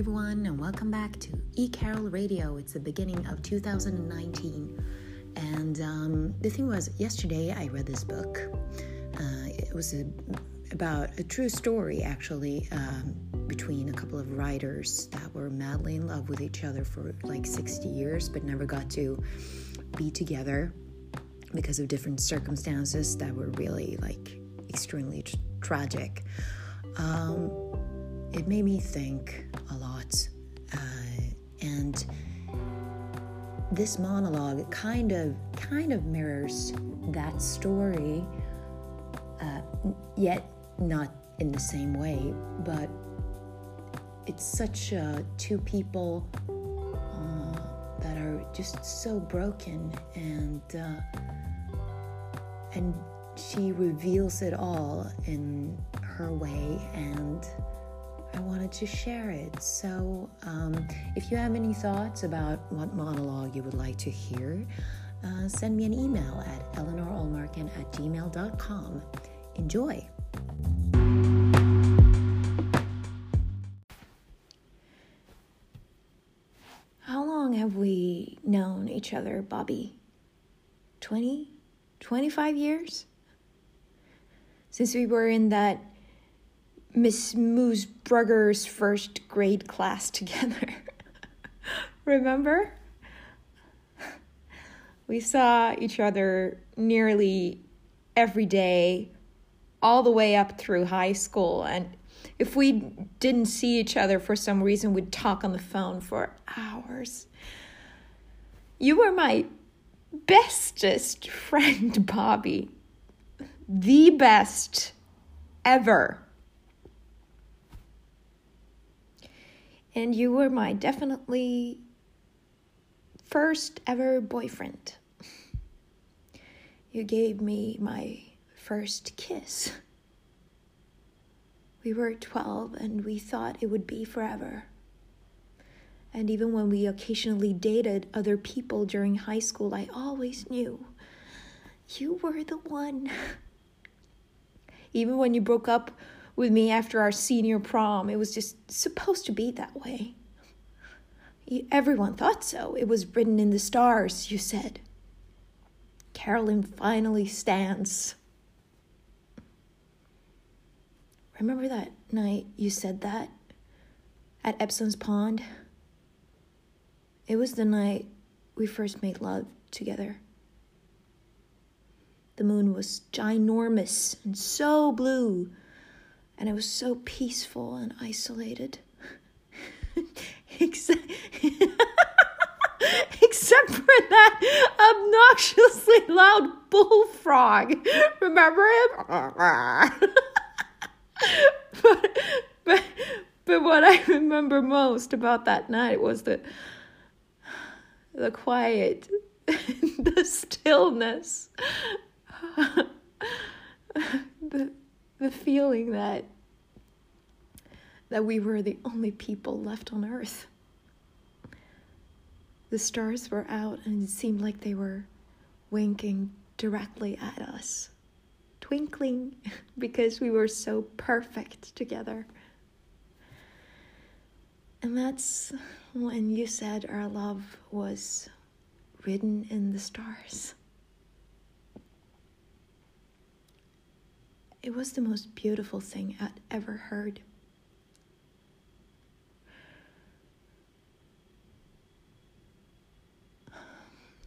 everyone, and welcome back to E Carol Radio. It's the beginning of 2019, and um, the thing was, yesterday I read this book. Uh, it was a, about a true story, actually, um, between a couple of writers that were madly in love with each other for like 60 years, but never got to be together because of different circumstances that were really like extremely tr- tragic. Um, it made me think and this monologue kind of kind of mirrors that story, uh, yet not in the same way. But it's such uh, two people uh, that are just so broken, and uh, and she reveals it all in her way and wanted to share it. So, um, if you have any thoughts about what monologue you would like to hear, uh, send me an email at eleanorolmarkin at gmail.com. Enjoy! How long have we known each other, Bobby? 20? 25 years? Since we were in that Miss Moosbrugger's first grade class together. Remember? We saw each other nearly every day, all the way up through high school. And if we didn't see each other for some reason, we'd talk on the phone for hours. You were my bestest friend, Bobby. The best ever. And you were my definitely first ever boyfriend. You gave me my first kiss. We were 12 and we thought it would be forever. And even when we occasionally dated other people during high school, I always knew you were the one. Even when you broke up with me after our senior prom. It was just supposed to be that way. Everyone thought so. It was written in the stars, you said. Carolyn finally stands. Remember that night you said that at Epsom's Pond? It was the night we first made love together. The moon was ginormous and so blue and it was so peaceful and isolated. except, except for that obnoxiously loud bullfrog. Remember him? but, but, but what I remember most about that night was the, the quiet, the stillness, the feeling that that we were the only people left on earth. The stars were out and it seemed like they were winking directly at us, twinkling because we were so perfect together. And that's when you said our love was written in the stars. It was the most beautiful thing I'd ever heard.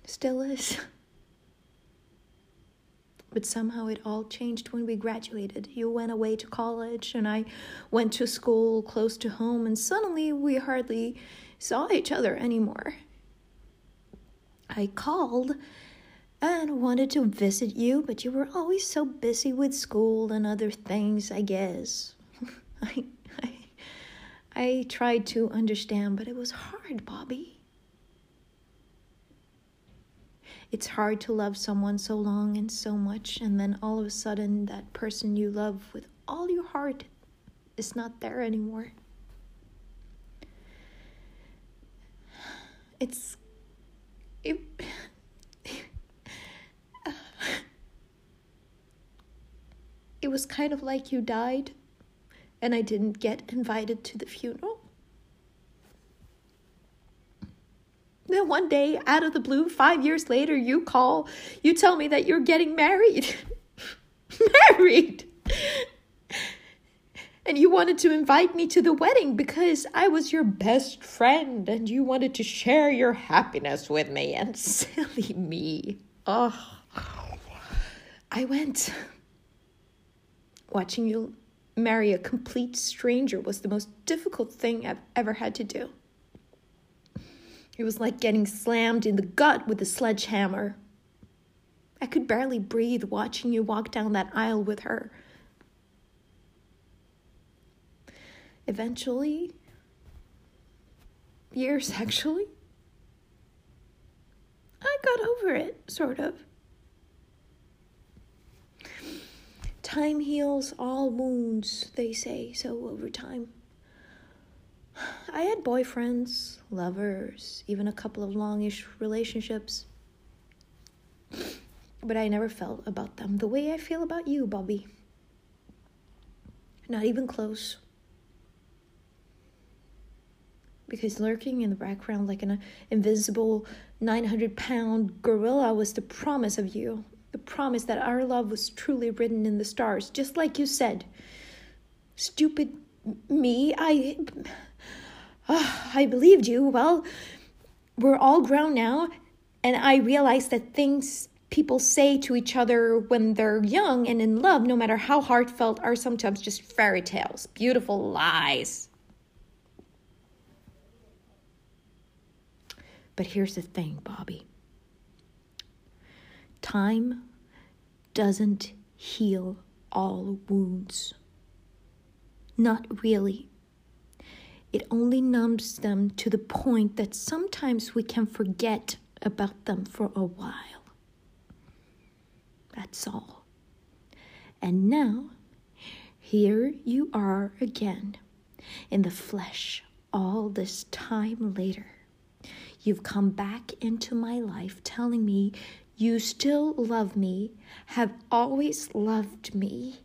Still is. But somehow it all changed when we graduated. You went away to college, and I went to school close to home, and suddenly we hardly saw each other anymore. I called and wanted to visit you, but you were always so busy with school and other things, I guess. I, I, I tried to understand, but it was hard, Bobby. It's hard to love someone so long and so much, and then all of a sudden, that person you love with all your heart is not there anymore. It's. It It was kind of like you died and I didn't get invited to the funeral. Then one day, out of the blue, five years later, you call, you tell me that you're getting married. married! And you wanted to invite me to the wedding because I was your best friend and you wanted to share your happiness with me. And silly me. Oh. I went. Watching you marry a complete stranger was the most difficult thing I've ever had to do. It was like getting slammed in the gut with a sledgehammer. I could barely breathe watching you walk down that aisle with her. Eventually, years actually, I got over it, sort of. Time heals all wounds, they say, so over time. I had boyfriends, lovers, even a couple of longish relationships. But I never felt about them the way I feel about you, Bobby. Not even close. Because lurking in the background like an invisible 900 pound gorilla was the promise of you. Promise that our love was truly written in the stars, just like you said. Stupid me, I. Oh, I believed you. Well, we're all grown now, and I realize that things people say to each other when they're young and in love, no matter how heartfelt, are sometimes just fairy tales, beautiful lies. But here's the thing, Bobby time doesn't heal all wounds. Not really. It only numbs them to the point that sometimes we can forget about them for a while. That's all. And now, here you are again, in the flesh, all this time later. You've come back into my life telling me you still love me, have always loved me,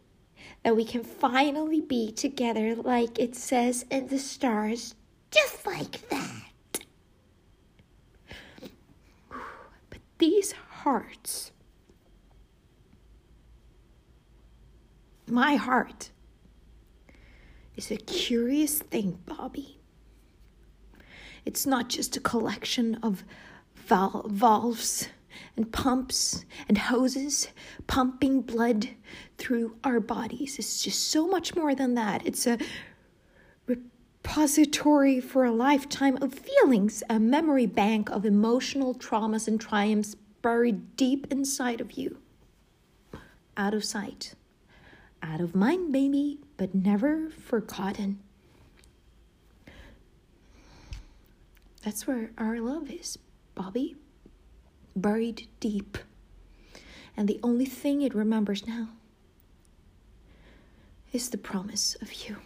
that we can finally be together like it says in the stars, just like that. But these hearts, my heart, is a curious thing, Bobby. It's not just a collection of val- valves and pumps and hoses pumping blood through our bodies. It's just so much more than that. It's a repository for a lifetime of feelings, a memory bank of emotional traumas and triumphs buried deep inside of you. Out of sight, out of mind, maybe, but never forgotten. That's where our love is, Bobby buried deep. And the only thing it remembers now is the promise of you.